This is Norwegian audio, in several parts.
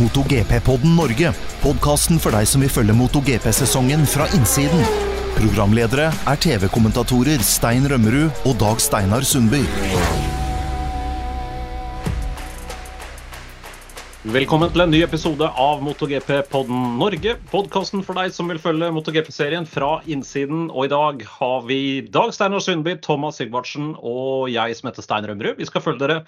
MotoGP-podden Norge. Podkasten for deg som vil følge MotoGP-sesongen fra innsiden. Programledere er TV-kommentatorer Stein Rømmerud og Dag Steinar Sundby. Velkommen til en ny episode av MotoGP-podden Norge. Podkasten for deg som vil følge MotoGP-serien fra innsiden. Og i dag har vi Dag Steinar Sundby, Thomas Sigvartsen og jeg som heter Stein Rømmerud. Vi skal følge dere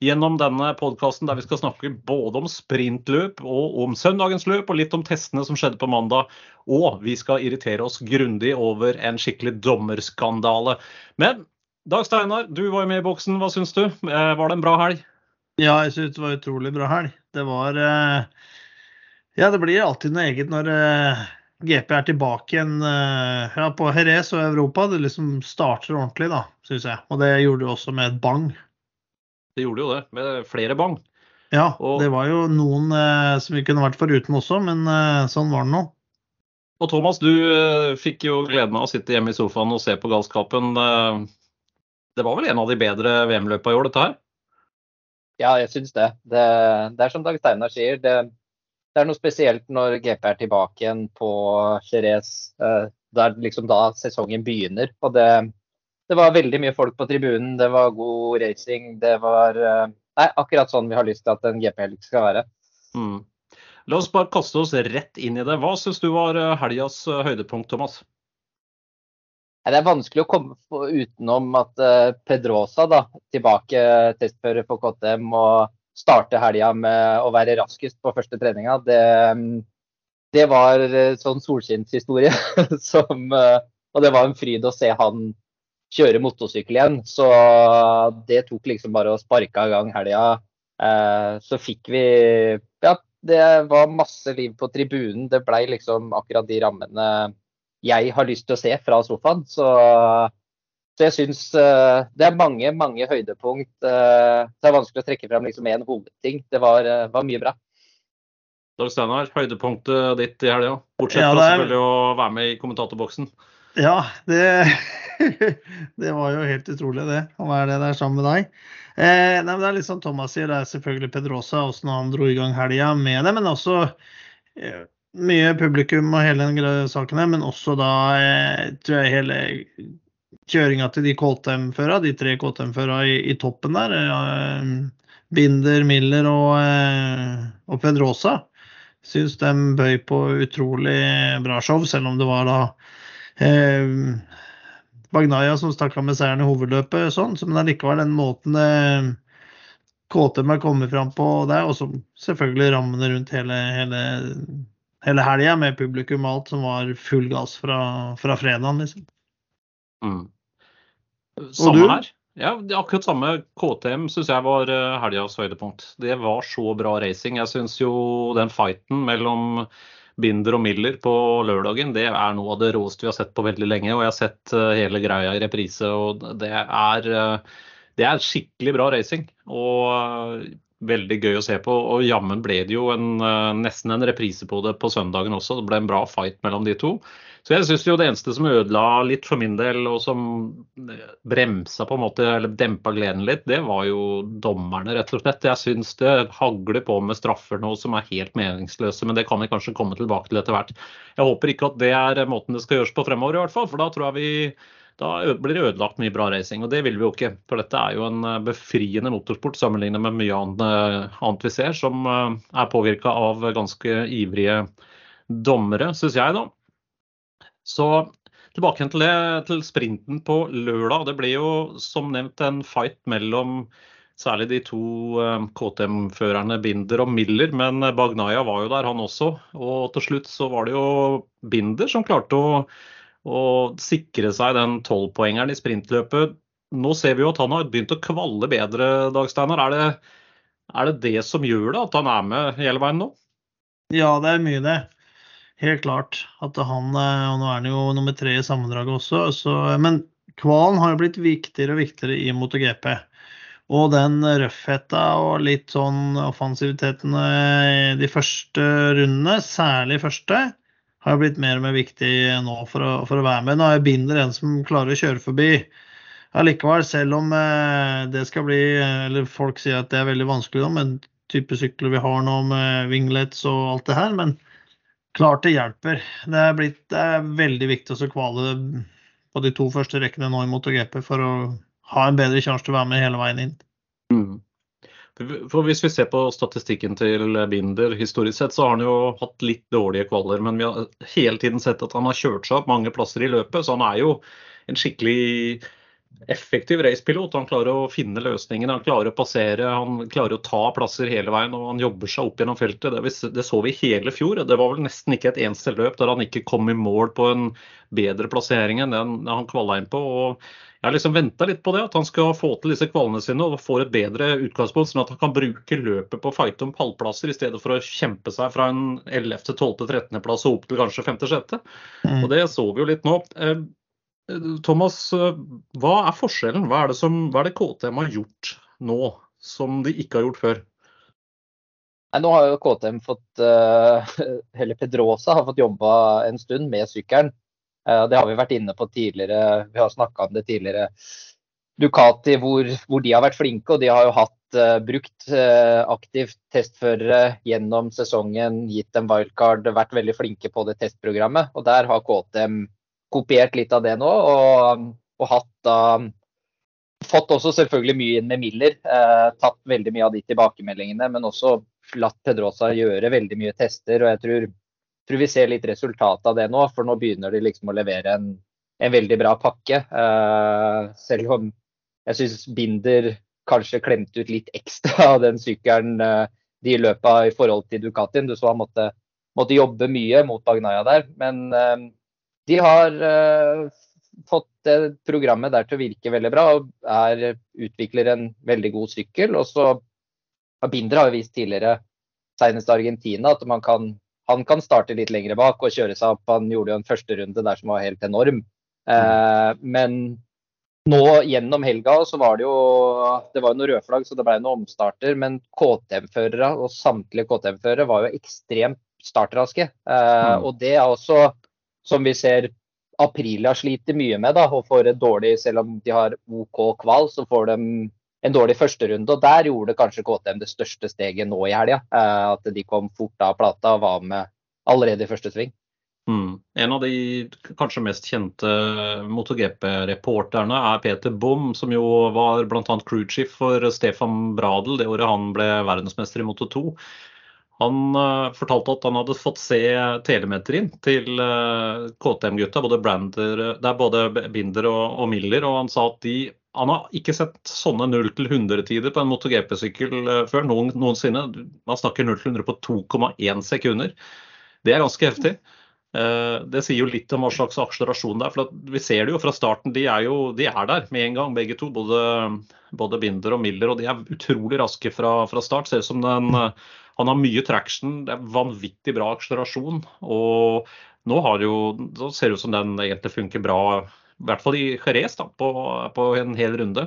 gjennom denne podkasten der vi skal snakke både om sprintløp og om søndagens løp, og litt om testene som skjedde på mandag. Og vi skal irritere oss grundig over en skikkelig dommerskandale. Men Dag Steinar, du var jo med i boksen. Hva syns du? Eh, var det en bra helg? Ja, jeg syns det var utrolig bra helg. Det var eh, Ja, det blir alltid noe eget når eh, GP er tilbake igjen ja, på Jerez og Europa. Det liksom starter ordentlig, da, syns jeg. Og det gjorde det også med et bang. Det gjorde jo det, med flere bang. Ja, Og- det var jo noen som vi kunne vært foruten også, men sånn var det nå. Og Thomas, du eh, fikk jo gleden av å sitte hjemme i sofaen og se på galskapen. Eh, Det var vel en av de bedre VM-løpa i år, dette her? Ja, jeg syns det. det. Det er som Dag Steinar sier, det, det er noe spesielt når GP er tilbake igjen på Jerez. eh, Det er liksom da sesongen begynner. Og det, det var veldig mye folk på tribunen, det var god racing. Det var eh, Nei, akkurat sånn vi har lyst til at en GP-helg skal være. Mm. La oss bare kaste oss rett inn i det. Hva syns du var eh, helgas eh, høydepunkt, Thomas? Det er vanskelig å komme utenom at Pedrosa, da, tilbake testfører for KTM og starte helga med å være raskest på første treninga, det, mm, det var sånn solskinnshistorie som Og det var en fryd å se han kjøre motorsykkel igjen. Så det tok liksom bare å sparke i gang helga. Eh, så fikk vi Ja, det var masse liv på tribunen. Det blei liksom akkurat de rammene jeg har lyst til å se fra sofaen. Så, så jeg syns eh, det er mange, mange høydepunkt. eh, det er vanskelig å trekke frem liksom én hovedting. Det var, eh, var mye bra. Dag Steinar, høydepunktet ditt i helga? Bortsett fra ja, er- selvfølgelig å være med i kommentatorboksen. Ja, det, det var jo helt utrolig, det. Å være der sammen med deg. Eh, nei, men det er litt som Thomas sier, det er selvfølgelig Pedrosa, åssen han dro i gang helga med det. Men også eh, mye publikum og hele den saken her. Men også da eh, tror jeg hele kjøringa til de KTM-føra, de tre KTM-føra i, i toppen der. Eh, Binder, Miller og, eh, og Pedrosa. Syns de bøy på utrolig bra show, selv om det var da Eh, Bagnaya som stakk av med seieren i hovedløpet, sånn, så, men allikevel den måten eh, KTM har kommet fram på der, og så selvfølgelig rammene rundt hele, hele, hele helga med publikum og alt som var full gass fra, fra fredagen, liksom. Mm. Samme her. Ja, akkurat samme. KTM syns jeg var eh, helgas høydepunkt. Det var så bra racing. Jeg syns jo den fighten mellom Binder og Miller på lørdagen, det er noe av det råeste vi har sett på veldig lenge. Og jeg har sett eh, hele greia i reprise, og det er, eh, det er skikkelig bra racing. Og eh, veldig gøy å se på. Og jammen ble det jo en, nesten en reprise på det på søndagen også. Det ble en bra fight mellom de to. Så jeg syns jo det eneste som ødela litt for min del, og som bremsa på en måte, eller dempa gleden litt, det var jo dommerne, rett og slett. Jeg syns det hagler på med straffer nå som er helt meningsløse, men det kan vi kanskje komme tilbake til etter hvert. Jeg håper ikke at det er måten det skal gjøres på fremover, i hvert fall, for da tror jeg vi da blir det ødelagt mye bra racing, og det vil vi jo ikke. For dette er jo en eh, befriende motorsport sammenlignet med mye annet, annet vi ser, som eh, er påvirka av ganske ivrige dommere, syns jeg, da. Så tilbake til det, til sprinten på lørdag. Det ble jo som nevnt en fight mellom særlig de to eh, KTM-førerne Binder og Miller, men Bagnaya var jo der, han også. Og til slutt så var det jo Binder som klarte å, å sikre seg den tolvpoengeren i sprintløpet. Nå ser vi jo at han har begynt å kvalle bedre, Dag Steinar. Er er det det som gjør det, at han er med hele veien nå? Ja, det er mye det. Helt klart. At han, eh, og nå er han jo nummer tre i sammendraget også, så, men kvalen har jo blitt viktigere og viktigere i MotoGP. Og den røffheta og litt sånn offensiviteten i de første rundene, særlig første, har jo blitt mer og mer viktig nå for å, for å være med. Nå er Binder en som klarer å kjøre forbi. Allikevel, selv om eh, det skal bli Eller folk sier at det er veldig vanskelig nå, men type sykler vi har nå med winglets og alt det her, men klart det hjelper. Det er, blitt, det er veldig viktig å kvale på de to første rekkene nå i MotoGP for å ha en bedre sjanse til å være med hele veien inn. Mm. For Hvis vi ser på statistikken til Binder historisk sett, så har han jo hatt litt dårlige kvaler. Men vi har hele tiden sett at han har kjørt seg opp mange plasser i løpet. Så han er jo en skikkelig effektiv racepilot. Han klarer å finne løsningene, han klarer å passere, han klarer å ta plasser hele veien. Og han jobber seg opp gjennom feltet. Det, det så vi hele fjor. Det var vel nesten ikke et eneste løp der han ikke kom i mål på en bedre plassering enn den han kvala inn på. og jeg har liksom venta litt på det, at han skal få til disse kvalene sine og får et bedre utgangspunkt, sånn at han kan bruke løpet på å fighte om pallplasser i stedet for å kjempe seg fra en 11., 12., 13. plass og opp til kanskje 5., 6. Mm. Og det så vi jo litt nå. Eh, Thomas, eh, hva er forskjellen? Hva er det, som, hva er det KTM har gjort nå som de ikke har gjort før? Nei, nå har jo KTM fått, uh, eller Pedrosa har fått jobba en stund med sykkelen. Eh, det har vi vært inne på tidligere. Vi har snakka om det tidligere. Ducati, hvor, hvor, de har vært flinke, og de har jo hatt uh, brukt uh, aktivt testførere gjennom sesongen, gitt dem wildcard, vært veldig flinke på det testprogrammet. Og der har KTM kopiert litt av det nå, og, og hatt da uh, Fått også selvfølgelig mye inn med Miller. tatt veldig mye av de tilbakemeldingene, men også latt Pedrosa gjøre veldig mye tester. og jeg tror tror vi ser litt resultat av det nå, for nå begynner de liksom å levere en, en veldig bra pakke. Eh, selv om jeg syns Binder kanskje klemte ut litt ekstra av den sykkelen eh, de løpa i forhold til Ducatien. Du så han måtte, måtte jobbe mye mot Bagnaya der. Men uh, de har fått det programmet der til å virke veldig bra og er, utvikler en veldig god sykkel. Og så har Binder har vist tidligere, senest Argentina, at man kan han kan starte litt lengre bak og kjøre seg opp. Han gjorde jo en første runde der som var helt enorm. Eh, men nå gjennom helga så var det jo det var jo noen rødflagg, så det ble noen omstarter. Men KTM-førere og samtlige KTM-førere var jo ekstremt startraske. Eh, mm. Og det er også, som vi ser Aprilia sliter mye med, da, og får et dårlig Selv om de har OK kval, så får de en dårlig førsterunde. Og der gjorde kanskje KTM det største steget nå i helga. Eh, at de kom fort av plata og var med allerede i første sving. Mm. En av de kanskje mest kjente MotoGP-reporterne er Peter Bom, som jo var bl.a. crewchief for Stefan Bradel det året han ble verdensmester i Moto 2. Han uh, fortalte at han hadde fått se telemetrien til uh, KTM-gutta, både, både Binder og, Miller, og han sa at de han har ikke sett sånne 0-100-tider på en MotoGP-sykkel eh, før noen, noensinne. Man snakker 0-100 på 2,1 sekunder. Det er ganske heftig. Eh, det sier jo litt om hva slags akselerasjon det er. for Vi ser det jo fra starten. De er jo de er der med en gang, begge to. Både, både Binder og Miller. Og de er utrolig raske fra, fra start. Ser ut som den, han har mye traction. Det er vanvittig bra akselerasjon. Og nå har jo, så ser det ut som den egentlig funker bra i hvert fall i Jerez på, på, en hel runde.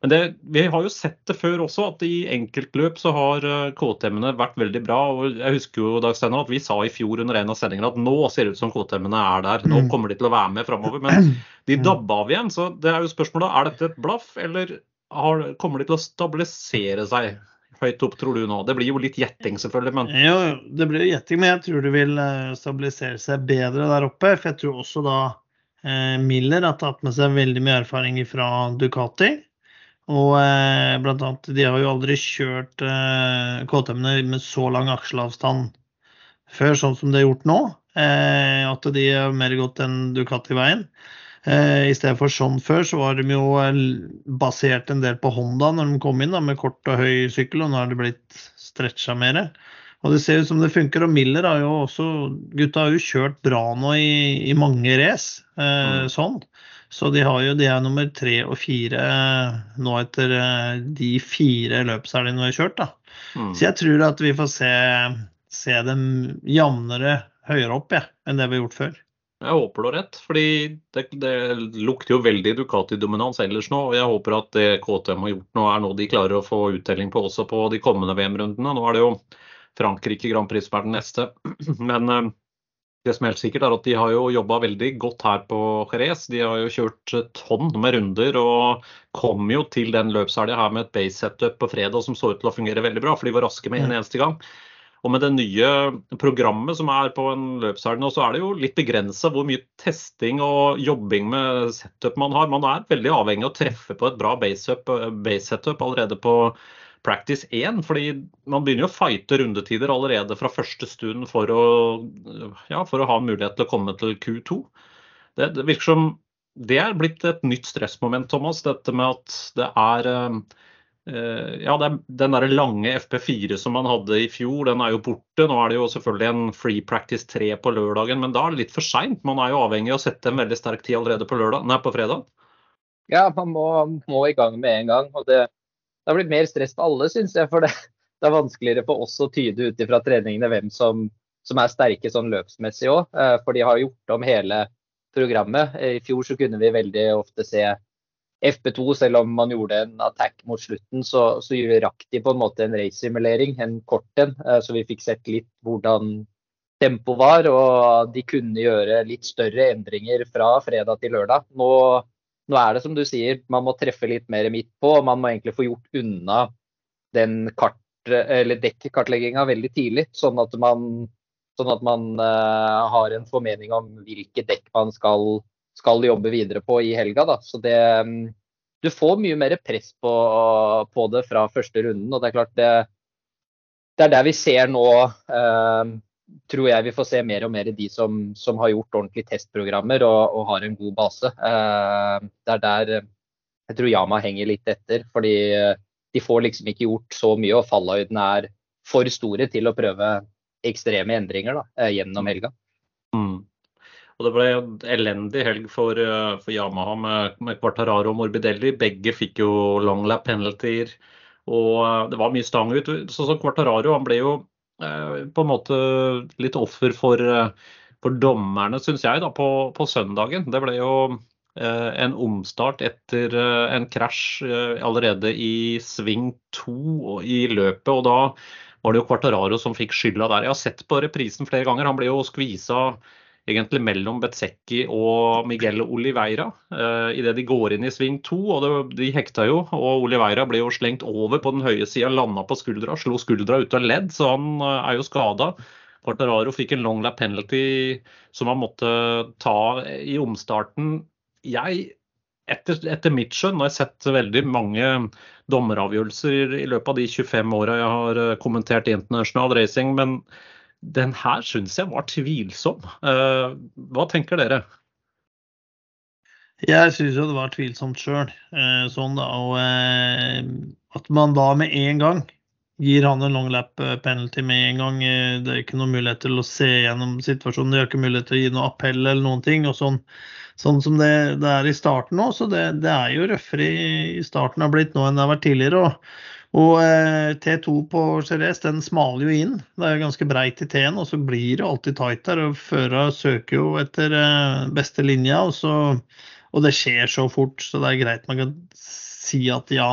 Men det, vi har jo sett det før også, at i enkeltløp så har eh, KTM-ene vært veldig bra. og Jeg husker jo Dag Steinar, at vi sa i fjor under en av sendingene at nå ser det ut som KTM-ene er der. Nå mm. kommer de til å være med framover. Men de dabba av igjen. Så det er jo spørsmålet er dette et blaff, eller har, kommer de til å stabilisere seg? Høyt opp, tror du nå? Det blir jo litt gjetting, selvfølgelig. Men... Jo, det blir gjetting, men jeg tror det vil eh, stabilisere seg bedre der oppe. For jeg tror også da Eh, Miller har tatt med seg veldig mye erfaring fra Ducati. Og eh, blant annet, de har jo aldri kjørt eh, KTM-ene med så lang aksjeavstand før, sånn som det er gjort nå. Eh, at de har mer gått enn Ducati-veien. Eh, I stedet for sånn før, så var de jo eh, basert en del på Honda når de kom inn da, med kort og høy sykkel, og nå har det blitt stretcha mer. Og det ser ut som det funker. Og Miller har jo også Gutta har jo kjørt bra nå i, i mange race. Eh, mm. Sånn. Så de har jo de er nummer tre og fire eh, nå etter eh, de fire løpshelgene vi har kjørt. da. Mm. Så jeg tror at vi får se, se dem jevnere høyere opp ja, enn det vi har gjort før. Jeg håper du har rett, fordi det, det, lukter jo veldig Ducati-dominans ellers nå. og Jeg håper at det KTM har gjort nå, er noe de klarer å få uttelling på også på de kommende VM-rundene. Nå er det jo Frankrike Grand Prix som er den neste. Men eh, Det som er helt sikkert er at De har jo jobba veldig godt her på Jerez. De har jo kjørt tonn med runder og kom jo til den løpshelga her med et base setup på fredag som så ut til å fungere veldig bra, for de var raske med en eneste gang. Og med det nye programmet som er på en løpshelg nå, så er det jo litt begrensa hvor mye testing og jobbing med setup man har. Man er veldig avhengig av å treffe på et bra base, base setup allerede på practice 1. fordi man begynner jo å fighte rundetider allerede fra første stund for å, ja, for å ha mulighet til å komme til Q2. Det, det, virker som det er blitt et nytt stressmoment, Thomas. Dette med at det er uh, ja, det er den der lange FP4 som man hadde i fjor, den er jo borte. Nå er det jo selvfølgelig en free practice 3 på lørdagen, men da er det litt for seint. Man er jo avhengig av å sette en veldig sterk tid allerede på, lørdag, nei, på fredag. Ja, man må, må, i gang med en gang. og det, har blitt mer stress for alle, syns jeg. For det, det, er vanskeligere for oss å tyde ut ifra treningene hvem som, som, er sterke sånn løpsmessig òg. Eh, for de har gjort om hele programmet. I fjor så kunne vi veldig ofte se FP2, selv om man gjorde en attack mot slutten, så, så rakk de på en måte en race-simulering, en kort en. Eh, så vi fikk sett litt hvordan tempo var, og de kunne gjøre litt større endringer fra fredag til lørdag. Nå nå er det som du sier, man må treffe litt mer midt på. og Man må egentlig få gjort unna den kart, dekkartlegginga veldig tidlig. Sånn at man, sånn at man uh, har en formening om hvilke dekk man skal, skal jobbe videre på i helga. Da. Så det, um, du får mye mer press på, på, det fra første runden. og det er klart det, det er der vi ser nå eh, tror jeg vi får se mer og mer de som, som har gjort ordentlige testprogrammer og, og har en god base. Eh, det er der jeg tror Yama henger litt etter. Fordi eh, de får liksom ikke gjort så mye, og fallhøydene er for store til å prøve ekstreme endringer da, eh, gjennom helga. Mm. Og Det ble en elendig helg for, eh, for Yamaha med, med Quartararo og Morbidelli. Begge fikk jo long lap penaltyer. Og det var mye stang ut. Sånn som Quartararo han ble jo Eh, på en måte litt offer for, eh, for dommerne, syns jeg, da, på, på, søndagen. Det ble jo eh, en omstart etter en krasj allerede i sving to i løpet. og da var det jo Quartararo som fikk skylda der. Jeg har sett på reprisen flere ganger. Han ble jo skvisa egentlig mellom Betzecchi og Miguel Oliveira uh, idet de går inn i sving to. og det, De hekta jo, og Oliveira ble jo slengt over på den høye sida, landa på skuldra, slo skuldra ut av ledd, så han uh, er jo skada. Quartararo fikk en long lap penalty som han måtte ta i omstarten. Jeg, etter, etter mitt skjønn, har jeg sett veldig mange dommeravgjørelser i løpet av de 25 åra jeg har eh, kommentert internasjonal racing, men den her syns jeg var tvilsom. Eh, hva tenker dere? Jeg syns jo det var tvilsomt sjøl. Eh, sånn og eh, at man da med en gang gir han en long lap penalty med en gang. Det er ikke noen mulighet til å se gjennom situasjonen. Det er ikke mulighet til å gi noe appell eller noen ting. og sånn, sånn som det, det, er i starten nå, så det, det er jo røffere i starten har blitt nå enn det har vært tidligere. og og eh, T2 på Jerez den smaler jo inn. Det er jo ganske breit i T-en, og så blir det alltid tight der. og Føra søker jo etter eh, beste linja, og, så, og, det skjer så fort, så det er greit man kan si at ja.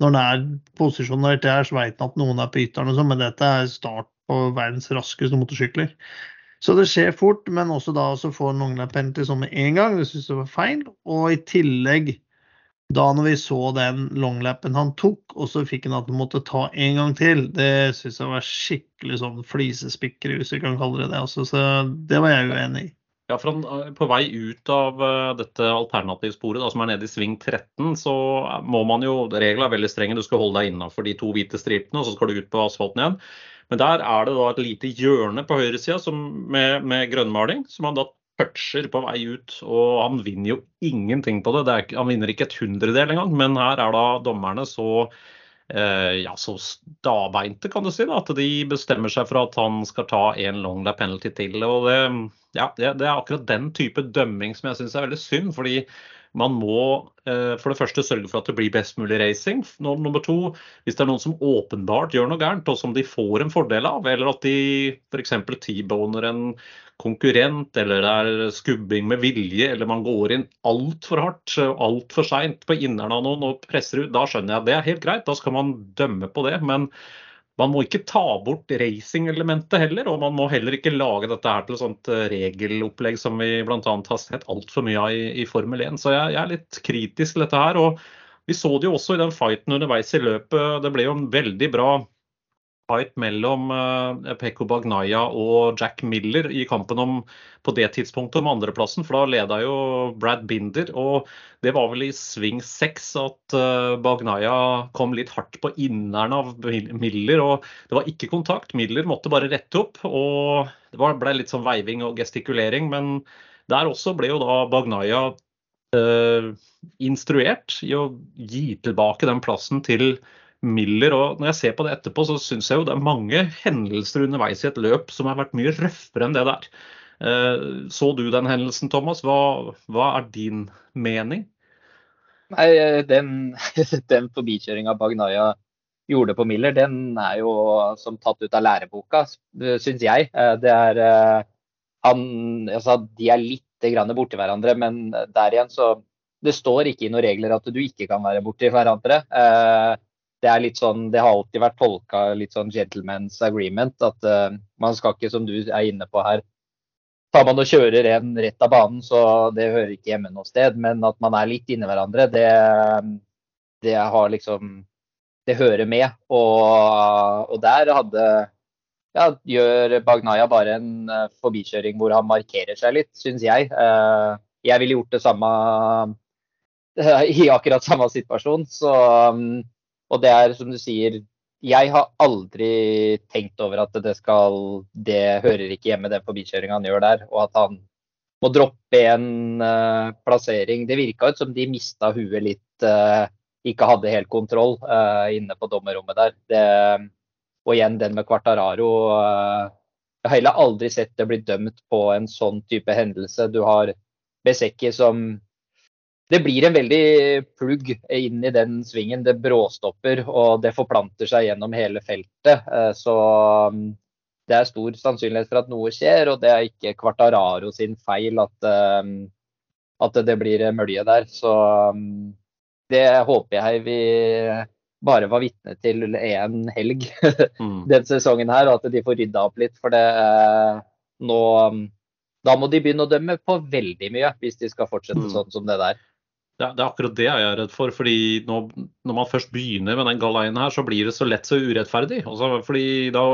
Når den er posisjonert der, så vet man at noen er på ytteren, sånn, men dette er start på verdens raskeste motorsykler. Så det skjer fort, men også da så får noen penalty sånn med en gang. Det syns jeg var feil. Og i tillegg da når vi så den longlappen han tok, og så fikk han at han måtte ta en gang til, det syns jeg var skikkelig sånn flisespikkeri, hvis vi kan kalle det det. Altså, så det var jeg uenig i. Ja, for han, På vei ut av uh, dette alternativsporet, da, som er nede i sving 13, så må man jo Reglene er veldig strenge. Du skal holde deg innafor de to hvite stripene, og så skal du ut på asfalten igjen. Men der er det da et lite hjørne på høyresida med, med grønnmaling, som han da toucher på vei ut, og han vinner jo ingenting på det. det er, han vinner ikke et hundredel engang, men her er da dommerne så eh, ja, så stabeinte, kan du si, da, at de bestemmer seg for at han skal ta en long lap penalty til. og det, ja, det, det er akkurat den type dømming som jeg syns er veldig synd. fordi man må eh, for det første sørge for at det blir best mulig racing. Nummer to, hvis det er noen som åpenbart gjør noe gærent, og som de får en fordel av, eller at de f.eks. T-boner en konkurrent, eller det er skubbing med vilje, eller man går inn altfor hardt, altfor seint på inneren av noen og presser ut, da skjønner jeg at det er helt greit. Da skal man dømme på det. Men man må ikke ta bort racing-elementet heller, og man må heller ikke lage dette her til et sånt eh, regelopplegg som vi bl.a. har sett altfor mye av i, i, Formel 1. Så jeg, jeg, er litt kritisk til dette her. og Vi så det jo også i den fighten underveis i løpet. Det ble jo en veldig bra fight mellom uh, Pekko Bagnaya og Jack Miller i kampen om på det tidspunktet om andreplassen. For da leda jo Brad Binder, og det var vel i sving seks at uh, Bagnaya kom litt hardt på inneren av Miller. og Det var ikke kontakt. Miller måtte bare rette opp. og Det ble litt sånn veiving og gestikulering. Men der også ble jo da Bagnaya uh, instruert i å gi tilbake den plassen til Miller. og Når jeg ser på det etterpå, så syns jeg jo det er mange hendelser underveis i et løp som har vært mye røffere enn det der. Eh, så du den hendelsen, Thomas? Hva, hva er din mening? Nei, Den, den forbikjøringa Bagnaya gjorde på Miller, den er jo som tatt ut av læreboka, syns jeg. Eh, det er eh, han, altså, De er litt grann borti hverandre, men der igjen så Det står ikke i noen regler at du ikke kan være borti hverandre det er litt sånn, det har alltid vært tolka litt sånn gentleman's agreement. At uh, man skal ikke, som du er inne på her, tar man og kjører en rett av banen, så det hører ikke hjemme noe sted. Men at man er litt inni hverandre, det, det har liksom Det hører med. Og, og der hadde ja, gjør Bagnaya bare en uh, forbikjøring hvor han markerer seg litt, syns jeg. Uh, jeg ville gjort det samme i akkurat samme situasjon. Så um, og det er som du sier, jeg har aldri tenkt over at det skal Det hører ikke hjemme den forbikjøringa han gjør der. Og at han må droppe en uh, plassering. Det virka ut som de mista huet litt. Uh, ikke hadde helt kontroll uh, inne på dommerrommet der. Det, og igjen den med Quartararo. jeg har heller aldri sett det bli dømt på en sånn type hendelse. Du har Besecki som det blir en veldig plugg inn i den svingen. Det bråstopper og det forplanter seg gjennom hele feltet. Eh, så mm, det er stor sannsynlighet for at noe skjer, og det er ikke Kvartararo sin feil at, eh, at det blir mølje der. Så mm, det håper jeg vi bare var vitne til en helg mm. den sesongen her, og at de får rydda opp litt. For det eh, nå mm, Da må de begynne å dømme på veldig mye hvis de skal fortsette sånn som det der. Det, det, er akkurat det jeg er redd for. fordi nå, Når man først begynner med den galeien her, så blir det så lett så urettferdig. Altså, fordi da,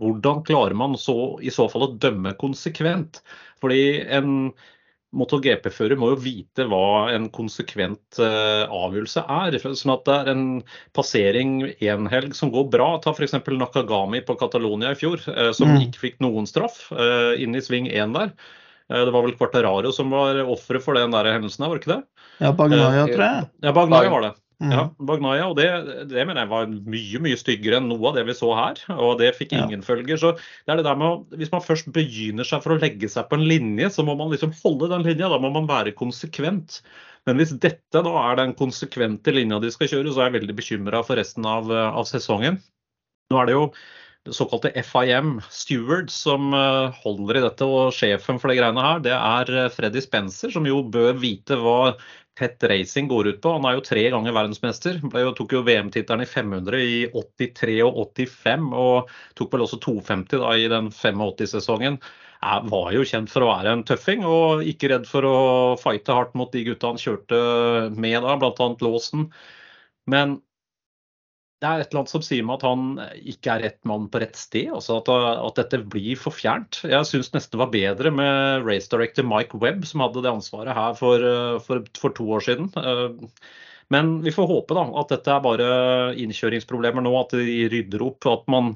Hvordan klarer man så, i så fall å dømme konsekvent? Fordi en MotoGP-fører må jo vite hva en konsekvent uh, avgjørelse er. Sånn at det er en passering en helg som går bra. Ta f.eks. Nakagami på Catalonia i fjor, uh, som mm. ikke fikk noen straff uh, inn i sving én der. Eh, det var vel Quartararo som var offeret for den der hendelsen, var det ikke det? Ja, Bagnaya, tror jeg. Ja, Bagnaya var det. Mm. Ja, Bagnaya, og det, det, mener jeg var mye mye styggere enn noe av det vi så her. Og det fikk ingen ja. følger. Så det er det der med å, Hvis man først begynner seg for å legge seg på en linje, så må man liksom holde den linja. Da må man være konsekvent. Men hvis dette da er den konsekvente linja de skal kjøre, så er jeg veldig bekymra for resten av, av sesongen. Nå er det jo såkalte FIM Steward som eh, holder i dette, og sjefen for de greiene her, det er eh, Freddy Spencer, som jo bør vite hva tett racing går ut på. Han er jo tre ganger verdensmester. Jo, tok jo VM-tittelen i 500 i 83 og 85, og tok vel også 250 da, i den 85-sesongen. Var jo kjent for å være en tøffing, og ikke redd for å fighte hardt mot de gutta han kjørte med da, bl.a. Låsen. Men det er et eller annet som sier meg at han ikke er rett mann på rett sted. altså At, at dette blir for fjernt. Jeg syns nesten det var bedre med race director Mike Webb, som hadde det ansvaret her for, for, for to år siden. Men vi får håpe da, at dette er bare innkjøringsproblemer nå, at de rydder opp. At man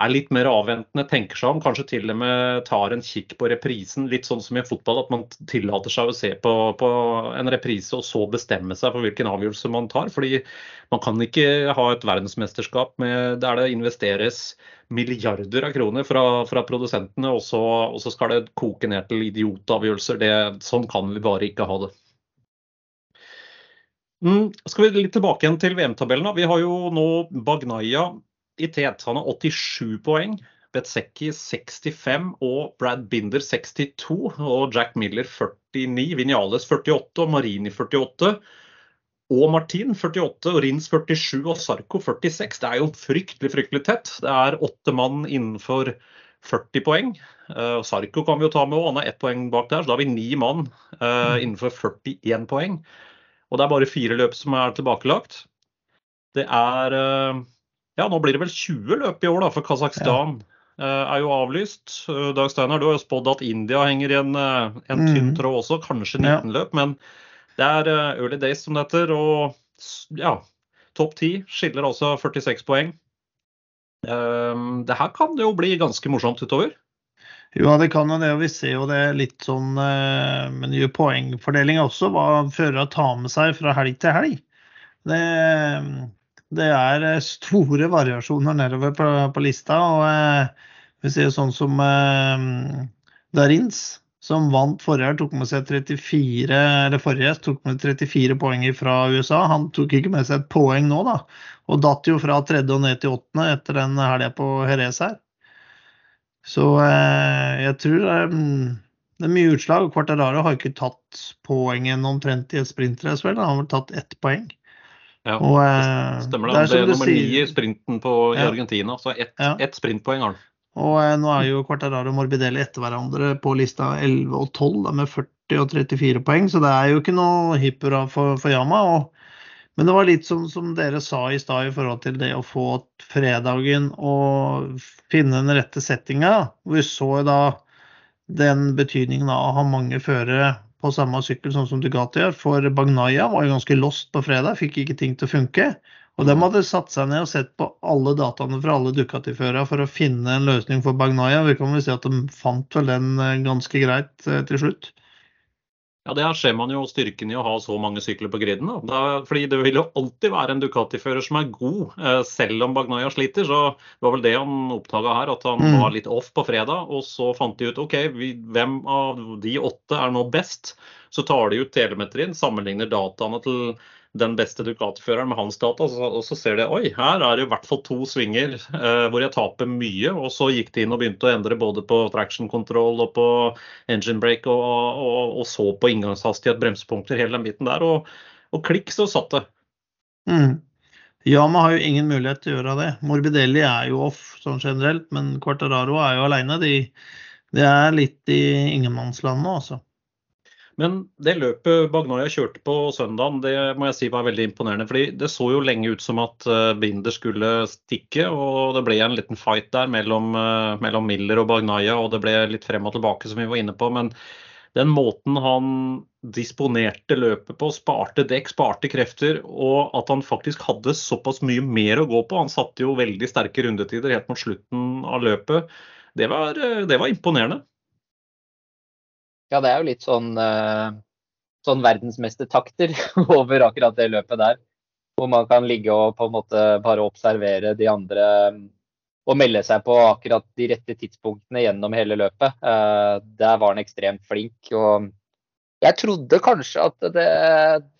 er litt mer avventende, tenker seg om, kanskje til og med tar en kikk på reprisen. Litt sånn som i fotball, at man tillater seg å se på, på en reprise og så bestemme seg for hvilken avgjørelse man tar. Fordi man kan ikke ha et verdensmesterskap med, der det investeres milliarder av kroner fra, fra produsentene, og så, og så, skal det koke ned til idiotavgjørelser. Det, sånn kan vi bare ikke ha det. Mm, skal vi litt tilbake igjen til VM-tabellen. Vi har jo nå Bagnaya i tet. Han har 87 poeng. Betsecki 65 og Brad Binder 62. Og Jack Miller 49, Vinales 48 og Marini 48. og Martin 48, og Rins 47 og Sarko 46. Det er jo fryktelig, fryktelig tett. Det er åtte mann innenfor 40 poeng. Uh, Sarko kan vi jo ta med han er ett poeng bak der. Så da har vi ni mann uh, innenfor 41 poeng. Og det er bare fire løp som er tilbakelagt. Det er uh, Ja, nå blir det vel 20 løp i år, da, for Kasakhstan. Ja. Er jo avlyst. Dag Steinar, du har jo spådd at India henger i en, en tynn mm. tråd også, kanskje 19 ja. løp. Men det er eh, early days, som det heter. Og ja, topp ti skiller altså 46 poeng. Um, det her kan det jo bli ganske morsomt utover. Ja, det kan jo det. og Vi ser jo det litt sånn med nye poengfordeling også, hva førere tar med seg fra helg til helg. Det, det er store variasjoner nedover på, på lista. og eh, Vi ser sånn som eh, Darins som vant forrige, tok med seg 34, eller forrige tok med 34 poeng fra USA. Han tok ikke med seg et poeng nå, da. Og datt jo fra tredje og ned til åttende etter den helga på Jerez her. Så eh, jeg tror eh, det er mye utslag. Quartararo har ikke tatt poengen omtrent i et sprintrace, vel. Han har tatt ett poeng. Ja, og, det stemmer det. Det er, det er nummer ni i sprinten på, i Argentina, så ett et sprintpoeng har han. Og eh, nå er jo Quartararo og Morbidelli etter hverandre på lista 11 og 12 da, med 40 og 34 poeng, så det er jo ikke noe hipp hurra for, for, Yama. Og, men det var litt som, som dere sa i stad i forhold til det å få fredagen og finne den rette settinga. Vi så jo da den betydningen av å ha mange førere på samme sykkel sånn som Dugati gjør. For Bagnaya var jo ganske lost på fredag, fikk ikke ting til å funke. Og de hadde satt seg ned og sett på alle dataene fra alle Ducati-førerne for å finne en løsning for Bagnaya. Vi kan vel si at de fant vel den eh, ganske greit eh, til slutt. Ja, Det her ser man jo styrken i å ha så mange sykler på griden. Da. fordi Det vil jo alltid være en Ducati-fører som er god, eh, selv om Bagnaya sliter. så Det var vel det han oppdaga her, at han mm. var litt off på fredag. Og så fant de ut OK, vi, hvem av de åtte er nå best? Så tar de ut telemetrien, sammenligner dataene til den beste Ducati-føreren med hans data, og så ser de oi, her er det i hvert fall to svinger eh, hvor jeg taper mye. Og så gikk de inn og begynte å endre både på traction control og på engine brake, og, og, og så på inngangshastighet, bremsepunkter, hele den biten der. Og, og klikk, så satt det. Mm. Yama har jo ingen mulighet til å gjøre det. Morbidelli er jo off sånn generelt, men Quartararo er jo aleine. De, de, er litt i ingenmannsland nå, altså. Men det løpet Bagnaia kjørte på søndagen, det må jeg si var veldig imponerende. fordi Det så jo lenge ut som at eh, Binder skulle stikke, og det ble en liten fight der mellom, eh, mellom Miller og Bagnaia, og det ble litt frem og tilbake, som vi var inne på. Men den måten han disponerte løpet på, sparte dekk, sparte krefter, og at han faktisk hadde såpass mye mer å gå på. Han satte jo veldig sterke rundetider helt mot slutten av løpet. Det var, eh, det var imponerende. Ja, det er jo litt sånn, uh, sånn verdensmestertakter over akkurat det løpet der. Hvor man kan ligge og på en måte bare observere de andre mm, og melde seg på akkurat de rette tidspunktene gjennom hele løpet. Uh, der var han ekstremt flink. og jeg trodde kanskje at det,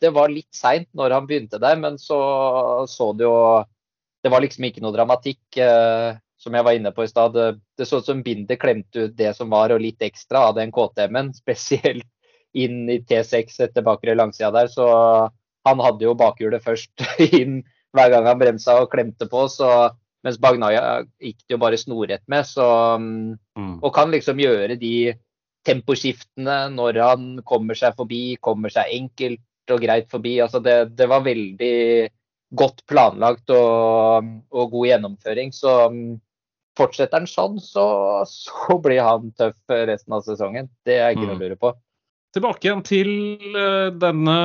det var litt seint når han begynte der, men så så det jo Det var liksom ikke noe dramatikk. Som jeg var inne på i stad, det så ut som bindet klemte ut det som var, og litt ekstra av den KTM-en. Spesielt inn i T6 etter bakre langsida der. Så han hadde jo bakhjulet først inn hver gang han bremsa og klemte på. Så, mens Bagnaya gikk det jo bare snorrett med. Så, mm. Og kan liksom gjøre de temposkiftene når han kommer seg forbi, kommer seg enkelt og greit forbi. Altså det, det var veldig godt planlagt og, og god gjennomføring. Så Fortsetter han sånn, så, så, blir han tøff resten av sesongen. Det er ikke noe å mm. lure på. Tilbake igjen til eh, denne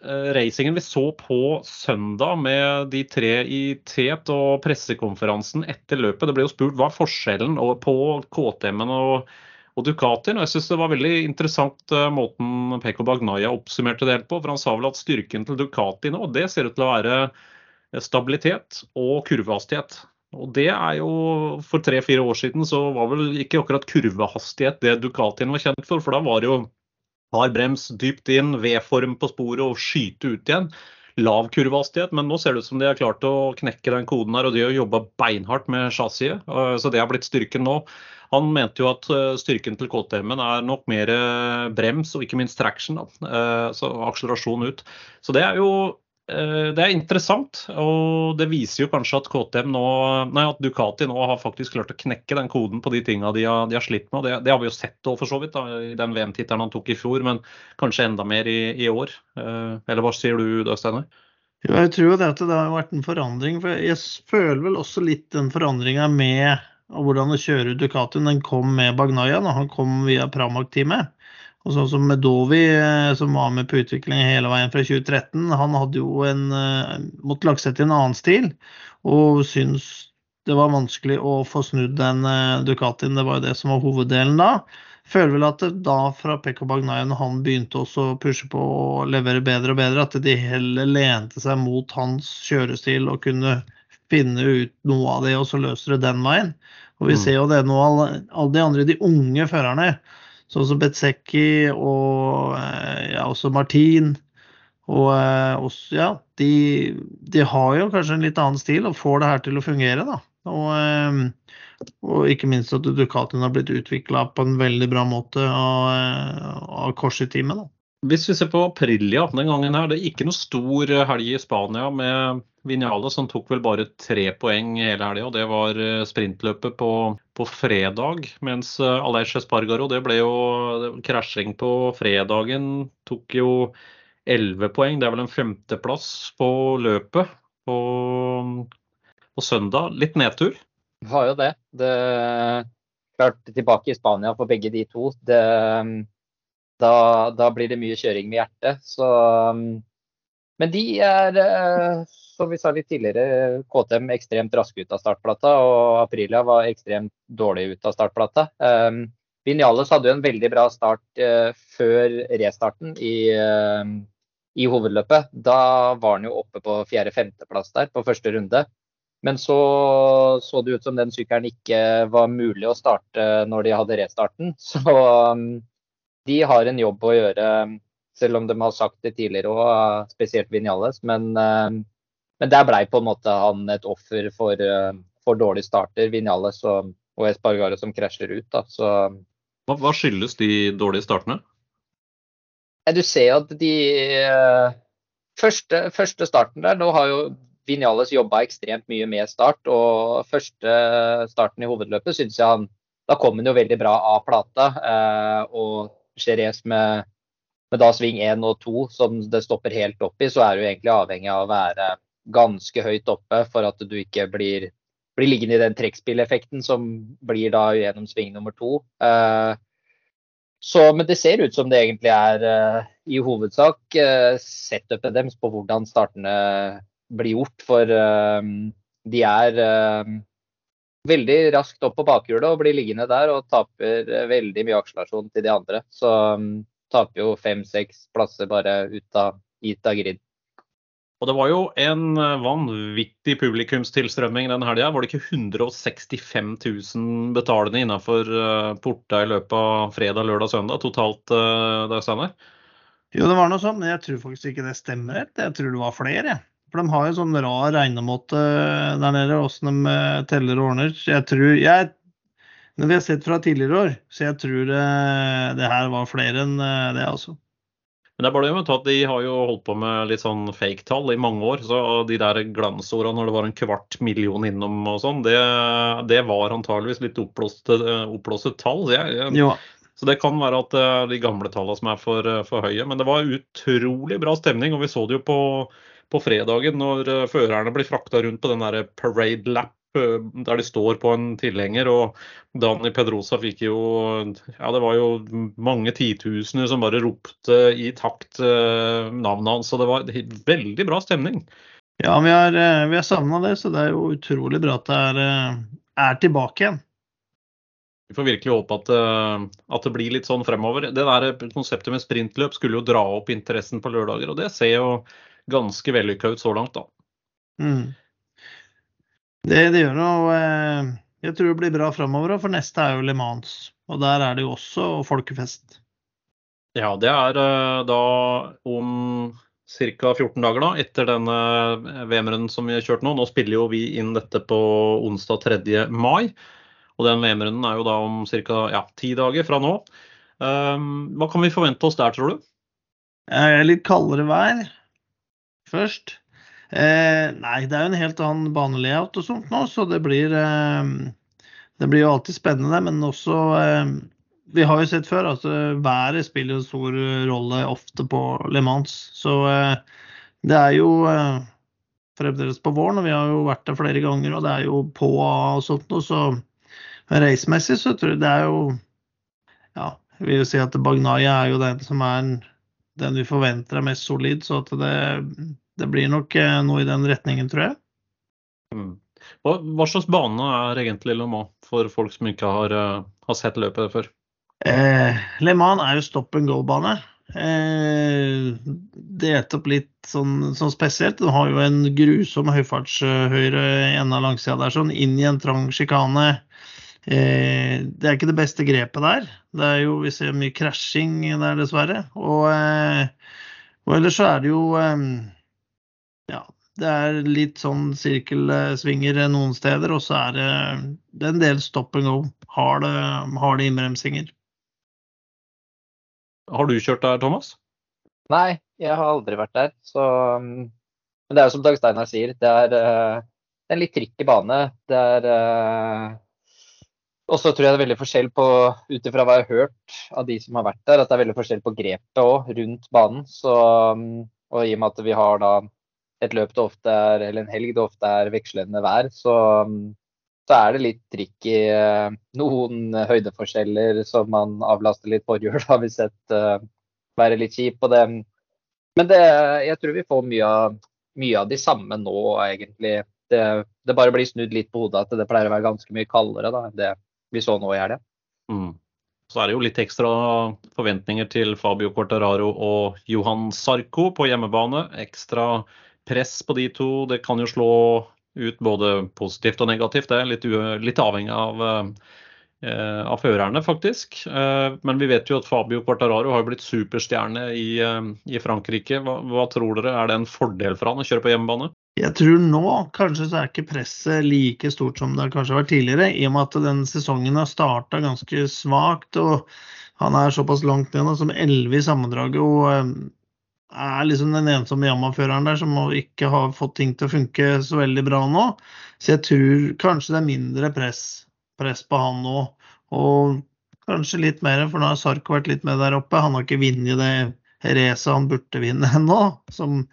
eh, racingen vi så på søndag med de tre i tet og pressekonferansen etter løpet. Det ble jo spurt hva er forskjellen på KTM-en og, og Ducatien. Og jeg synes det var veldig interessant eh, måten Peko Bagnaya oppsummerte det helt på. For han sa vel at styrken til Ducati nå, det ser ut til å være stabilitet og kurvehastighet. Og det er jo For tre-fire år siden så var vel ikke akkurat kurvehastighet det Ducatien var kjent for. For da var det jo hard brems dypt inn, V-form på sporet og skyte ut igjen. Lav kurvehastighet, men nå ser det ut som de har klart å knekke den koden her. Og de har jobba beinhardt med chassiset, så det har blitt styrken nå. Han mente jo at eh, styrken til KTM-en er nok mer brems og ikke minst traction, da. Eh, så akselerasjon ut. Så det er jo det er interessant, og det viser jo kanskje at KTM nå, nei, at Ducati nå har faktisk klart å knekke den koden på de tinga de, de, har slitt med. Det, det har vi jo sett for så vidt da, i den VM-tittelen han tok i fjor, men kanskje enda mer i, i år. Eh, eller hva sier du da, Steinar? Jo, jeg tror det at det har vært en forandring. for Jeg føler vel også litt den forandringa med hvordan å kjøre Ducatien. Den kom med Bagnaya når han kom via Pramac-teamet. Og sånn som Medovi, eh, som var med på utviklingen hele veien fra 2013, han hadde jo en uh, måtte lage seg til en annen stil, og syntes det var vanskelig å få snudd den uh, Ducatien. Det var jo det som var hoveddelen da. Føler vel at da fra Pekka Bagnayan når han begynte også å pushe på å levere bedre og bedre, at de heller lente seg mot hans kjørestil og kunne finne ut noe av det, og så løser det den veien. Og vi mm. ser jo det nå, alle de andre, de unge førerne Sånn som Betsecki og eh, ja, også Martin. Og eh, også, ja, de, de, har jo kanskje en litt annen stil og får det her til å fungere, da. Og, eh, og ikke minst at Ducatien har blitt utvikla på en veldig bra måte av, av Korsi-teamet. Hvis vi ser på Aprilia den gangen her, det er ikke noe stor helg i Spania med Vinjale, som tok vel bare tre poeng hele helga. Det var eh, sprintløpet på, på fredag. Mens eh, Aleix Espargaro, det ble jo krasjing på fredagen. Tok jo elleve poeng. Det er vel en femteplass på løpet på, på søndag. Litt nedtur? Det var jo det. det klart tilbake i Spania for begge de to. Det da, da, blir det mye kjøring med hjertet. Så, men de er, eh, som vi sa litt tidligere, KTM ekstremt raske ut av startplata, og Aprilia var ekstremt dårlig ut av startplata. Um, Vinales hadde jo en veldig bra start uh, før restarten i, i, hovedløpet. Da var han jo oppe på fjerde-femteplass der på første runde. Men så så det ut som den sykkelen ikke var mulig å starte når de hadde restarten. Så de har en jobb å gjøre, selv om de har sagt det tidligere òg, spesielt Vinales. Men, eh, men der blei på en måte han et offer for, eh, for dårlige starter, Vinales og, og Espargaro som krasjer ut. Da. Så, hva, hva, skyldes de dårlige startene? Du ser at de eh, første, første starten der, nå har jo Vinales jobba ekstremt mye med start. Og første starten i hovedløpet syns jeg han Da kom han jo veldig bra av plata. og Jerez med, med da sving 1 og 2 som det stopper helt opp i, så er du egentlig avhengig av å være ganske høyt oppe for at du ikke blir, blir liggende i den trekkspilleffekten som blir da gjennom sving nummer to. Uh, så, men det ser ut som det egentlig er uh, i hovedsak uh, setupet deres på hvordan startene blir gjort. For de er veldig raskt opp på bakhjulet og blir liggende der og taper eh, veldig mye akselerasjon til de andre. Så um, taper jo fem-seks plasser bare ut av, ut av grid. Og det var jo en eh, vanvittig publikumstilstrømming den helga. Var det ikke 165 000 betalende innenfor eh, porta i løpet av fredag, lørdag, søndag totalt der, Steinar? Jo, det var noe sånn, men jeg tror faktisk ikke det stemmer helt. Jeg tror det var flere. jeg. For de har jo sånn rar regnemåte der nede, åssen de eh, teller og ordner. Jeg tror jeg, Når vi har sett fra tidligere år, så jeg tror det, eh, det her var flere enn eh, det, altså. Men det er bare det at De har jo holdt på med litt sånn fake-tall i mange år. så De der glansordene når det var en kvart million innom og sånn, det, det var antageligvis litt oppblåste, tall. Jeg, jeg, så det kan være at de gamle tallene som er for, for høye. Men det var utrolig bra stemning, og vi så det jo på på fredagen når eh, førerne blir frakta rundt på den der parade lap eh, der de står på en tilhenger. Og Dani Pedrosa fikk jo Ja, det var jo mange titusener som bare ropte i takt eh, navnet hans. Så det var veldig bra stemning. Ja, vi har, vi har savna det, så det er jo utrolig bra at det er, er tilbake igjen. Vi får virkelig håpe at, at, det blir litt sånn fremover. Det der konseptet med sprintløp skulle jo dra opp interessen på lørdager, og det ser jo ganske vellykka ut så langt, da. Mm. Det, det, gjør noe. Eh, jeg tror det blir bra framover, for neste er jo Le Mans. Og der er det jo også folkefest. Ja, det er eh, da om ca. 14 dager da, etter denne eh, VM-runden som vi har kjørt nå. Nå spiller jo vi inn dette på onsdag 3. mai. Og den VM-runden er jo da om ca. Ja, ti dager fra nå. Um, hva kan vi forvente oss der, tror du? Litt kaldere vær. først. Eh, nei, det er jo en helt annen banelayout og sånt nå, så det blir eh, Det blir jo alltid spennende, men også eh, Vi har jo sett før at altså, været spiller en stor rolle ofte på Le Mans. Så eh, det er jo eh, fremdeles på våren, og vi har jo vært der flere ganger, og det er jo på og sånt noe, så racemessig så tror jeg det er jo Ja, jeg vil jo si at Bagnaya er jo den som er den vi forventer er mest solid, så at det, det blir nok eh, noe i den retningen, tror jeg. Mm. Hva, hva, slags bane er egentlig Le Mans for folk som ikke har, uh, har sett løpet før? Eh, Le Mans er jo stop and go-bane. Eh, det er opp litt sånn, sånn, spesielt. Du har jo en grusom høyfartshøyre i enden av langsida der, sånn inn i en trang sjikane. Eh, det er ikke det beste grepet der. Det er jo, Vi ser mye krasjing der, dessverre. Og, eh, og ellers så er det jo eh, det er litt sånn sirkelsvinger noen steder, og så er det, det er en del stop and go. Har det, har innbremsinger. Har du kjørt der, Thomas? Nei, jeg har aldri vært der. Så, men det er jo som Dag Steinar sier, det er, det er en litt tricky bane. Det er og så tror jeg det er veldig forskjell på, ut ifra hva jeg har hørt av de som har vært der, at det er veldig forskjell på grepet òg rundt banen. Så, og i og med at vi har da et løp det ofte er, eller en helg det ofte er vekslende vær, så, så er det litt tricky. eh, noen høydeforskjeller som man avlaster litt forhjul, har vi sett uh, være litt kjip. Og det, men det, jeg tror vi får mye av, mye av de samme nå, egentlig. Det, det, bare blir snudd litt på hodet at det pleier å være ganske mye kaldere da, enn det vi så nå i helga. Mm. Så er det jo litt ekstra forventninger til Fabio Cortararo og Johan Sarko på hjemmebane. Ekstra press på de to. Det kan jo slå ut både positivt og negativt. Det er litt, litt avhengig av, eh, av førerne, faktisk. Eh, men vi vet jo at Fabio Quartararo har blitt superstjerne i, eh, i Frankrike. Hva, hva, tror dere, er det en fordel for han å kjøre på hjemmebane? Jeg tror nå kanskje så er ikke presset like stort som det kanskje har vært tidligere, i og med at den sesongen har starta ganske svakt. og Han er såpass langt ned som elleve i sammendraget og eh, er liksom den ensomme Yamma-føreren der som ikke har fått ting til å funke så veldig bra nå. Så jeg tror kanskje det er mindre press, press på han nå. Og kanskje litt mer, for nå har Sarko vært litt med der oppe. Han har ikke vunnet det racet han burde vinne ennå, som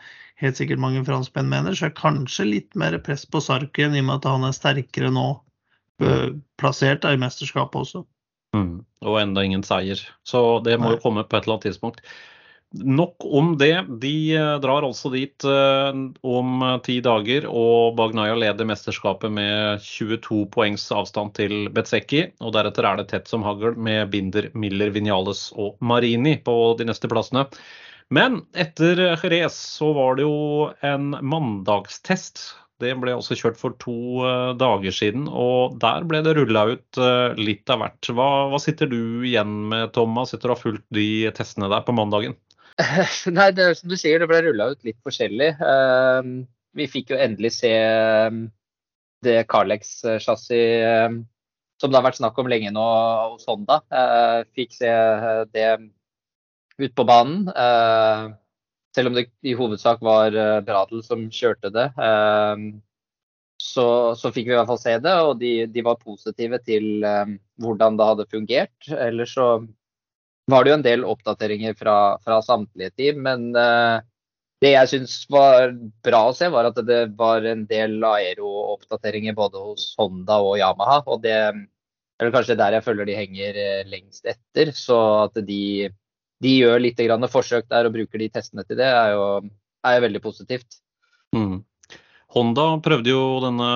helt sikkert mange franskmenn mener, så er kanskje litt mer press på Sarken i og med at han er sterkere nå, plassert i mesterskapet også. Mm. Og enda ingen seier. Så det må Nei. jo komme på et eller annet tidspunkt. Nok om det. De eh, drar altså dit uh, om ti dager, og Bagnaya leder mesterskapet med 22 poengs avstand til Betseki. Og deretter er det tett som hagl med Binder, Miller, Vinales og Marini på de neste plassene. Men etter Jerez så var det jo en mandagstest. Det ble også kjørt for to eh, dager siden, og der ble det rulla ut eh, litt av hvert. Hva, hva, sitter du igjen med, Thomas, etter å ha fulgt de testene der på mandagen? Nei, det er som du sier, det ble rulla ut litt forskjellig. Eh, vi fikk jo endelig se det Carlex-chassis som det har vært snakk om lenge nå hos Honda. Fikk se det ut på banen. Eh, selv om det i hovedsak var eh, Bradel som kjørte det. Eh, så, så, fikk vi i hvert fall se det, og de, de var positive til hvordan det hadde fungert. Ellers så var det jo en del oppdateringer fra, fra samtlige team, men det jeg syns var bra å se, var at det var en del aero-oppdateringer både hos Honda og Yamaha. Og det er kanskje der jeg føler de henger lengst etter. Så at de de gjør litt forsøk der og bruker de testene til det, er jo, er veldig positivt. Mm. Honda prøvde jo denne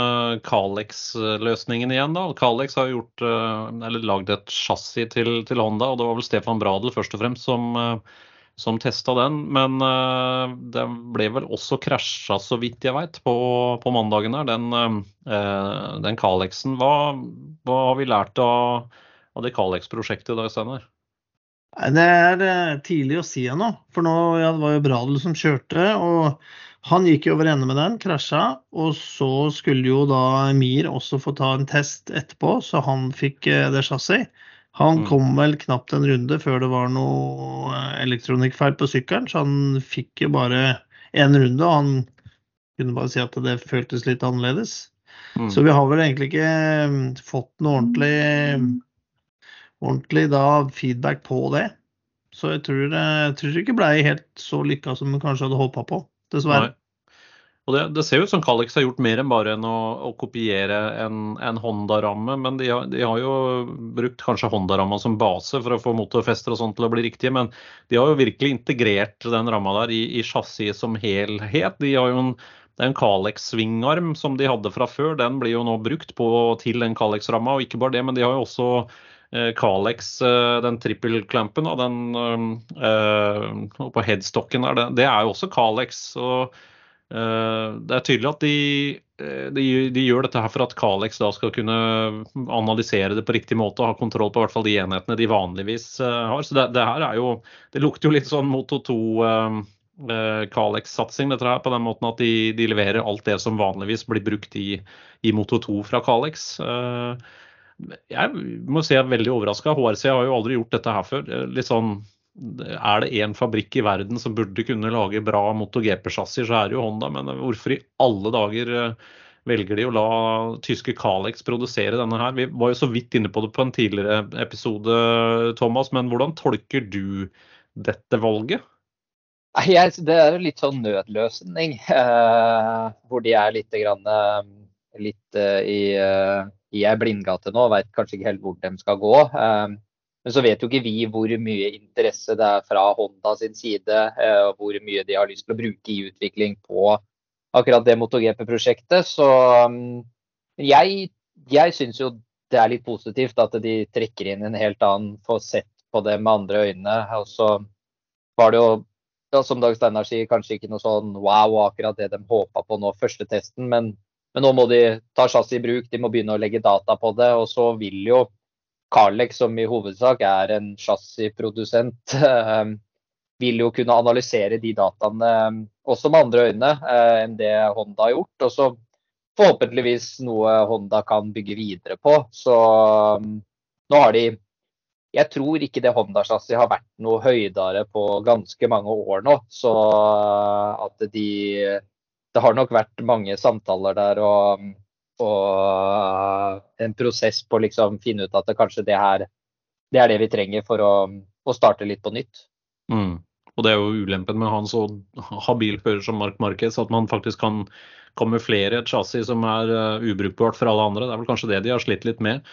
Calex-løsningen igjen. da. Calex har gjort, eh, eller lagd et chassis til, til, Honda, og det var vel Stefan Bradel først og fremst som, eh, som testa den. Men uh, det ble vel også krasja, så vidt jeg veit, på, på mandagen her, den, den Calexen. Hva, hva, har vi lært av, av det Calex-prosjektet da, Steinar? Det er eh, tidlig å si ennå. For nå ja, det var jo Bradel som kjørte. og Han gikk jo over ende med den, krasja. Og så skulle jo da Mir også få ta en test etterpå, så han fikk eh, det chassis. Han mm. kom vel knapt en runde før det var noe eh, elektronikkfeil på sykkelen, så han fikk jo bare én runde, og han kunne bare si at det føltes litt annerledes. Mm. Så vi har vel egentlig ikke fått noe ordentlig, ordentlig da, feedback på det. Så jeg tror, jeg tror ikke ble helt så lykka som vi kanskje hadde håpa på, dessverre. Nei. Og det, det, ser ut som Calix har gjort mer enn bare enn å, å kopiere en, en Honda-ramme. Men de har, de har, jo brukt kanskje Honda-ramma som base for å få motorfester og sånt til å bli riktige. Men de har jo virkelig integrert den ramma der i, i chassiset som helhet. De har jo en, det er en Calix-svingarm som de hadde fra før. Den blir jo nå brukt på, til den Calix-ramma. Og ikke bare det, men de har jo også eh, Calex, eh, den trippelklampen og den øh, på headstocken der, det, er jo også Calex. Og øh, det er tydelig at de, de, de, gjør dette her for at Calex da skal kunne analysere det på riktig måte og ha kontroll på hvert fall de enhetene de vanligvis øh, har. Så det, det her er jo Det lukter jo litt sånn Moto 2 Kalex-satsing dette her, på den måten at de, de, leverer alt det som vanligvis blir brukt i, i Moto 2 fra Calex. Jeg må si jeg er veldig overraska. HRC har jo aldri gjort dette her før. Litt sånn er det én fabrikk i verden som burde kunne lage bra MotoGP-sjassier, så er det jo Honda. Men hvorfor i alle dager eh, velger de å la tyske Calex produsere denne her? Vi var jo så vidt inne på det på en tidligere episode, Thomas. Men hvordan tolker du dette valget? det er jo litt sånn nødløsning. Eh, hvor de er litt, grann, eh, litt eh, i, eh, i ei blindgate nå. og Veit kanskje ikke helt hvor de skal gå. Eh, men så vet jo ikke vi hvor mye interesse det er fra Honda sin side, eh, og hvor mye de har lyst til å bruke i utvikling på akkurat det MotoGP-prosjektet. Så mm, jeg, jeg syns jo det er litt positivt at de trekker inn en helt annen, får sett på det med andre øyne. Og så var det jo, ja, som Dag Steinar sier, kanskje ikke noe sånn wow akkurat det de håpa på nå første testen, men, men nå må de ta chassis i bruk, de må begynne å legge data på det. Og så vil jo Carlex, som i hovedsak er en chassisprodusent, eh, vil jo kunne analysere de dataene eh, også med andre øyne eh, enn det Honda har gjort. Og så forhåpentligvis noe Honda kan bygge videre på. Så nå har de Jeg tror ikke det Honda-chassiset har vært noe høydere på ganske mange år nå. Så at de Det har nok vært mange samtaler der og og en prosess på å liksom finne ut at det kanskje det her det er det vi trenger for å, å starte litt på nytt. Mm. Og det er jo ulempen med å ha en så habil fører som Mark Marquez, at man faktisk kan kamuflere et chassis som er uh, ubrukbart for alle andre. Det er vel kanskje det de har slitt litt med.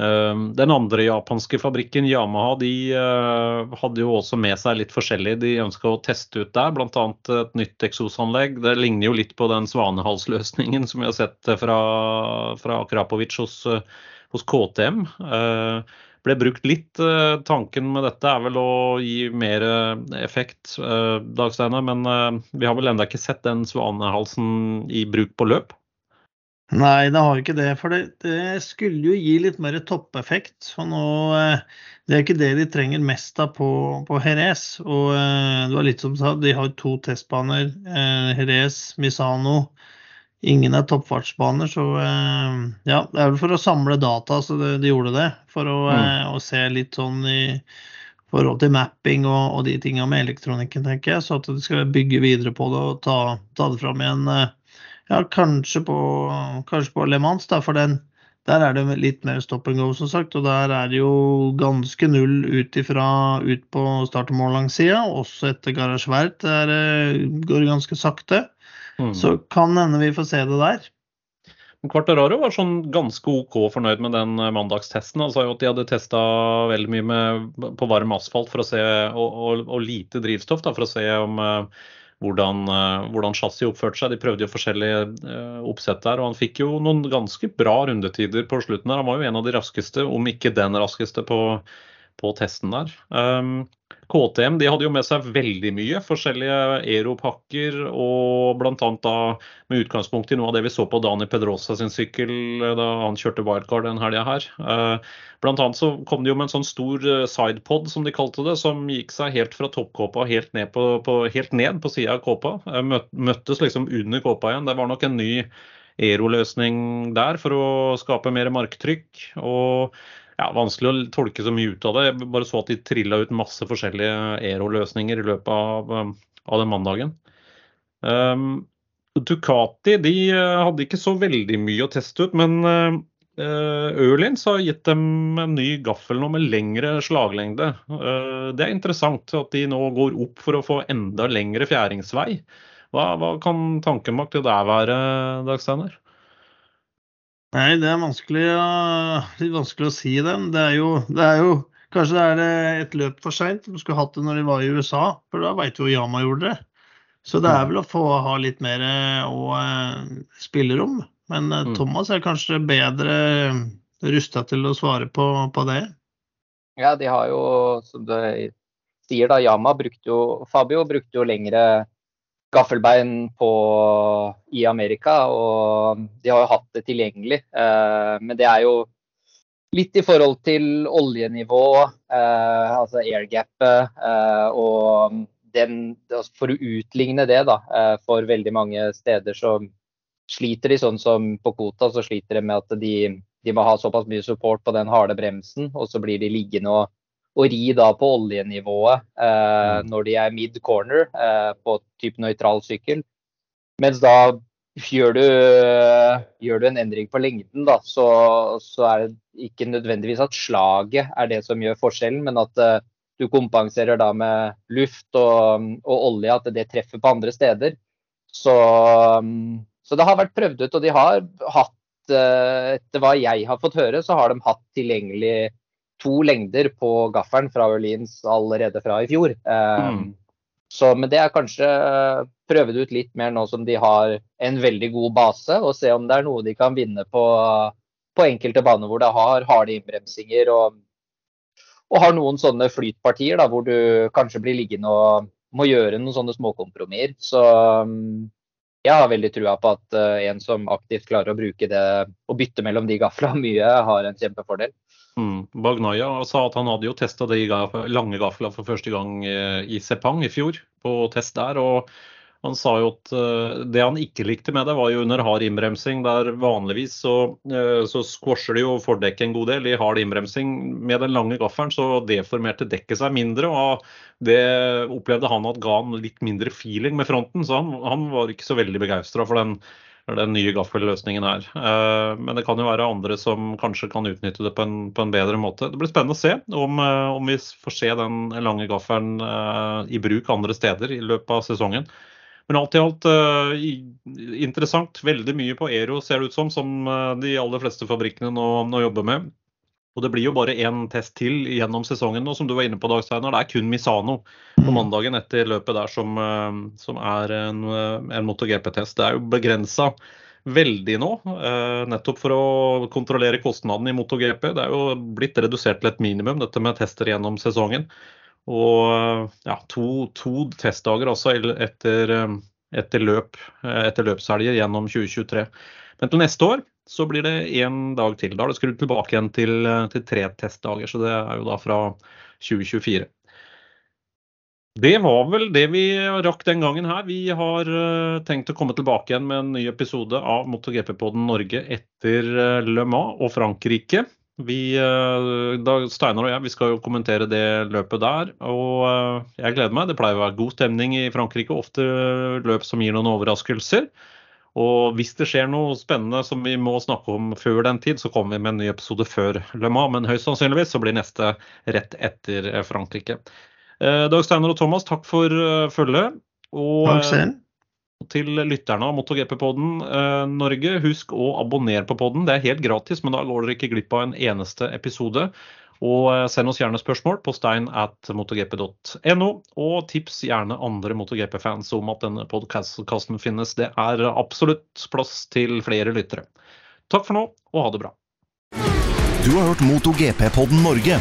Ehm, den andre japanske fabrikken, Yamaha, de eh, hadde jo også med seg litt forskjellig de ønska å teste ut der, bl.a. et nytt eksosanlegg. Det ligner jo litt på den svanehalsløsningen som vi har sett fra, fra Akrapovic hos, hos KTM. Eh, ble brukt litt. Eh, tanken med dette er vel å gi mer effekt, Dagsteinar, men vi har vel ennå ikke sett den svanehalsen i bruk på løp? Nei, det har ikke det. For det, det skulle jo gi litt mer toppeffekt. Og nå, eh, det er ikke det de trenger mest av på, på Jerez. Og eh, det var litt som sa, de har to testbaner. Eh, Jerez, Misano. Ingen er toppfartsbaner, så ja, det er vel for å samle data så de, de gjorde det. For å, mm. å, se litt sånn i forhold til mapping og, og de tinga med elektronikken, tenker jeg. Så at de skal bygge videre på det og ta, ta det fram igjen ja, kanskje på, kanskje på Le Mans, da, for den, der er det litt mer stop and go, som sagt. Og der er det jo ganske null ut, ifra, ut på start og mål langsida. Også etter Garasjvert. Der det går ganske sakte. Mm. Så kan hende vi får se det der. Quartararo var sånn ganske OK fornøyd med den eh, mandagstesten. Han sa jo at de hadde testa veldig mye med, på varm asfalt for å se, og, og, og lite drivstoff da, for å se om uh, hvordan, eh, hvordan chassis oppførte seg. De prøvde jo forskjellige eh, oppsett der, og han fikk jo noen ganske bra rundetider på slutten. der. Han var jo en av de raskeste, om ikke den raskeste, på, på testen der. Um, KTM de hadde jo med seg veldig mye forskjellige aeropakker, og bl.a. da med utgangspunkt i noe av det vi så på Dani Pedrosa sin sykkel eh, da han kjørte wildcard den helga her. Eh, blant annet så kom de jo med en sånn stor eh, sidepod, som de kalte det, som gikk seg helt fra toppkåpa helt ned på, på, helt ned på sida av kåpa. Møttes liksom under kåpa igjen. Det var nok en ny aeroløsning der for å skape mer marktrykk. og ja, vanskelig å tolke så mye ut av det. Jeg bare så at de trilla ut masse forskjellige Ero-løsninger i løpet av, um, av, den mandagen. Um, Ducati de hadde ikke så veldig mye å teste ut, men Ørlins har gitt dem en ny gaffel nå med lengre slaglengde. Det er interessant at de nå går opp for å få enda lengre fjæringsvei. Hva, hva kan tanken bak det der være, Dag Steiner? Nei, det er vanskelig, litt vanskelig å si det. Det er jo, det er jo Kanskje det er eh, et løp for seint. De skulle hatt det når de var i USA, for da veit vi jo Yama gjorde det. Så det er vel å få ha litt mer og, spille spillerom. Men eh, mm. Thomas er kanskje bedre rusta til å svare på, på, det. Ja, de har jo, som du sier da, Yama brukte jo Fabio brukte jo lengre gaffelbein på, i Amerika, og de har jo hatt det tilgjengelig. Eh, men det er jo litt i forhold til oljenivå, eh, altså airgapet, eh, og den, altså For å utligne det da, for veldig mange steder så sliter de sånn som på Kota, så sliter de med at de, de må ha såpass mye support på den harde bremsen, og så blir de liggende og og ri da på oljenivået eh, mm. når de er mid corner eh, på type nøytral sykkel. Mens da gjør du, gjør du, en endring på lengden, da, så, så, er det ikke nødvendigvis at slaget er det som gjør forskjellen, men at eh, du kompenserer da med luft og, og, olje, at det treffer på andre steder. Så, så, det har vært prøvd ut, og de har hatt, uh, etter hva jeg har fått høre, så har de hatt tilgjengelig to lengder på gaffelen fra Orleans allerede fra i fjor. Um, mm. Så, men det er kanskje prøve det ut litt mer nå som de har en veldig god base, og se om det er noe de kan vinne på, på enkelte baner hvor det har harde innbremsinger og, og, har noen sånne flytpartier da, hvor du kanskje blir liggende og må gjøre noen sånne småkompromisser. Så jeg har veldig trua på at uh, en som aktivt klarer å bruke det og bytte mellom de gaflene mye, har en kjempefordel. Mm. Bagnaya sa at han hadde jo testa de lange gafla for første gang eh, i Sepang i fjor, på test der. og han sa jo at uh, det han ikke likte med det, var jo under hard innbremsing. Der vanligvis så, uh, så squasher det jo fordekket en god del i hard innbremsing. Med den lange gaffelen så deformerte dekket seg mindre, og det opplevde han at ga han litt mindre feeling med fronten. Så han, han var ikke så veldig begeistra for den den nye gaffelløsningen her. Eh, men det kan jo være andre som kanskje kan utnytte det på en, på en bedre måte. Det blir spennende å se om, eh, om, vi får se den lange gaffelen eh, i bruk andre steder i løpet av sesongen. Men alt i alt interessant. Veldig mye på Ero, ser det ut som, som de aller fleste fabrikkene nå, nå jobber med. Og det blir jo bare én test til gjennom sesongen nå, som du var inne på, Dag Steinar. Det er kun Misano på mm. mandagen etter løpet der som, eh, som er en, eh, en MotoGP-test. Det er jo begrensa veldig nå, eh, nettopp for å kontrollere kostnadene i MotoGP. Det er jo blitt redusert til et minimum, dette med tester gjennom sesongen. Og ja, to, to testdager altså etter, etter, løp, etter løpshelger gjennom 2023. Men til neste år så blir det én dag til. Da er det skrudd tilbake igjen til, til, tre testdager, så det er jo da fra 2024. Det var vel det vi rakk den gangen her. Vi har uh, tenkt å komme tilbake igjen med en ny episode av MotoGP-podden Norge etter uh, Le Mans og Frankrike. Vi, da, Steinar og jeg vi skal jo kommentere det løpet der. Og jeg gleder meg. Det pleier å være god stemning i Frankrike. Ofte løp som gir noen overraskelser. Og hvis det skjer noe spennende som vi må snakke om før den tid, så kommer vi med en ny episode før Le Mans. Men høyst sannsynligvis så blir neste rett etter eh, Frankrike. Eh, Dag Steiner og Thomas, takk for uh, følget. Og til lytterne av MotoGP-podden eh, Norge, husk å abonnere på podden. Det er helt gratis, men da går dere ikke glipp av en eneste episode. Og eh, send oss gjerne spørsmål på stein at motogp.no. Og tips gjerne andre MotoGP-fans om at denne podkasten finnes. Det er absolutt plass til flere lyttere. Takk for nå, og ha det bra. Du har hørt MotoGP-podden Norge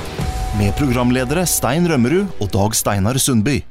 med programledere Stein Rømmerud og Dag Steinar Sundby.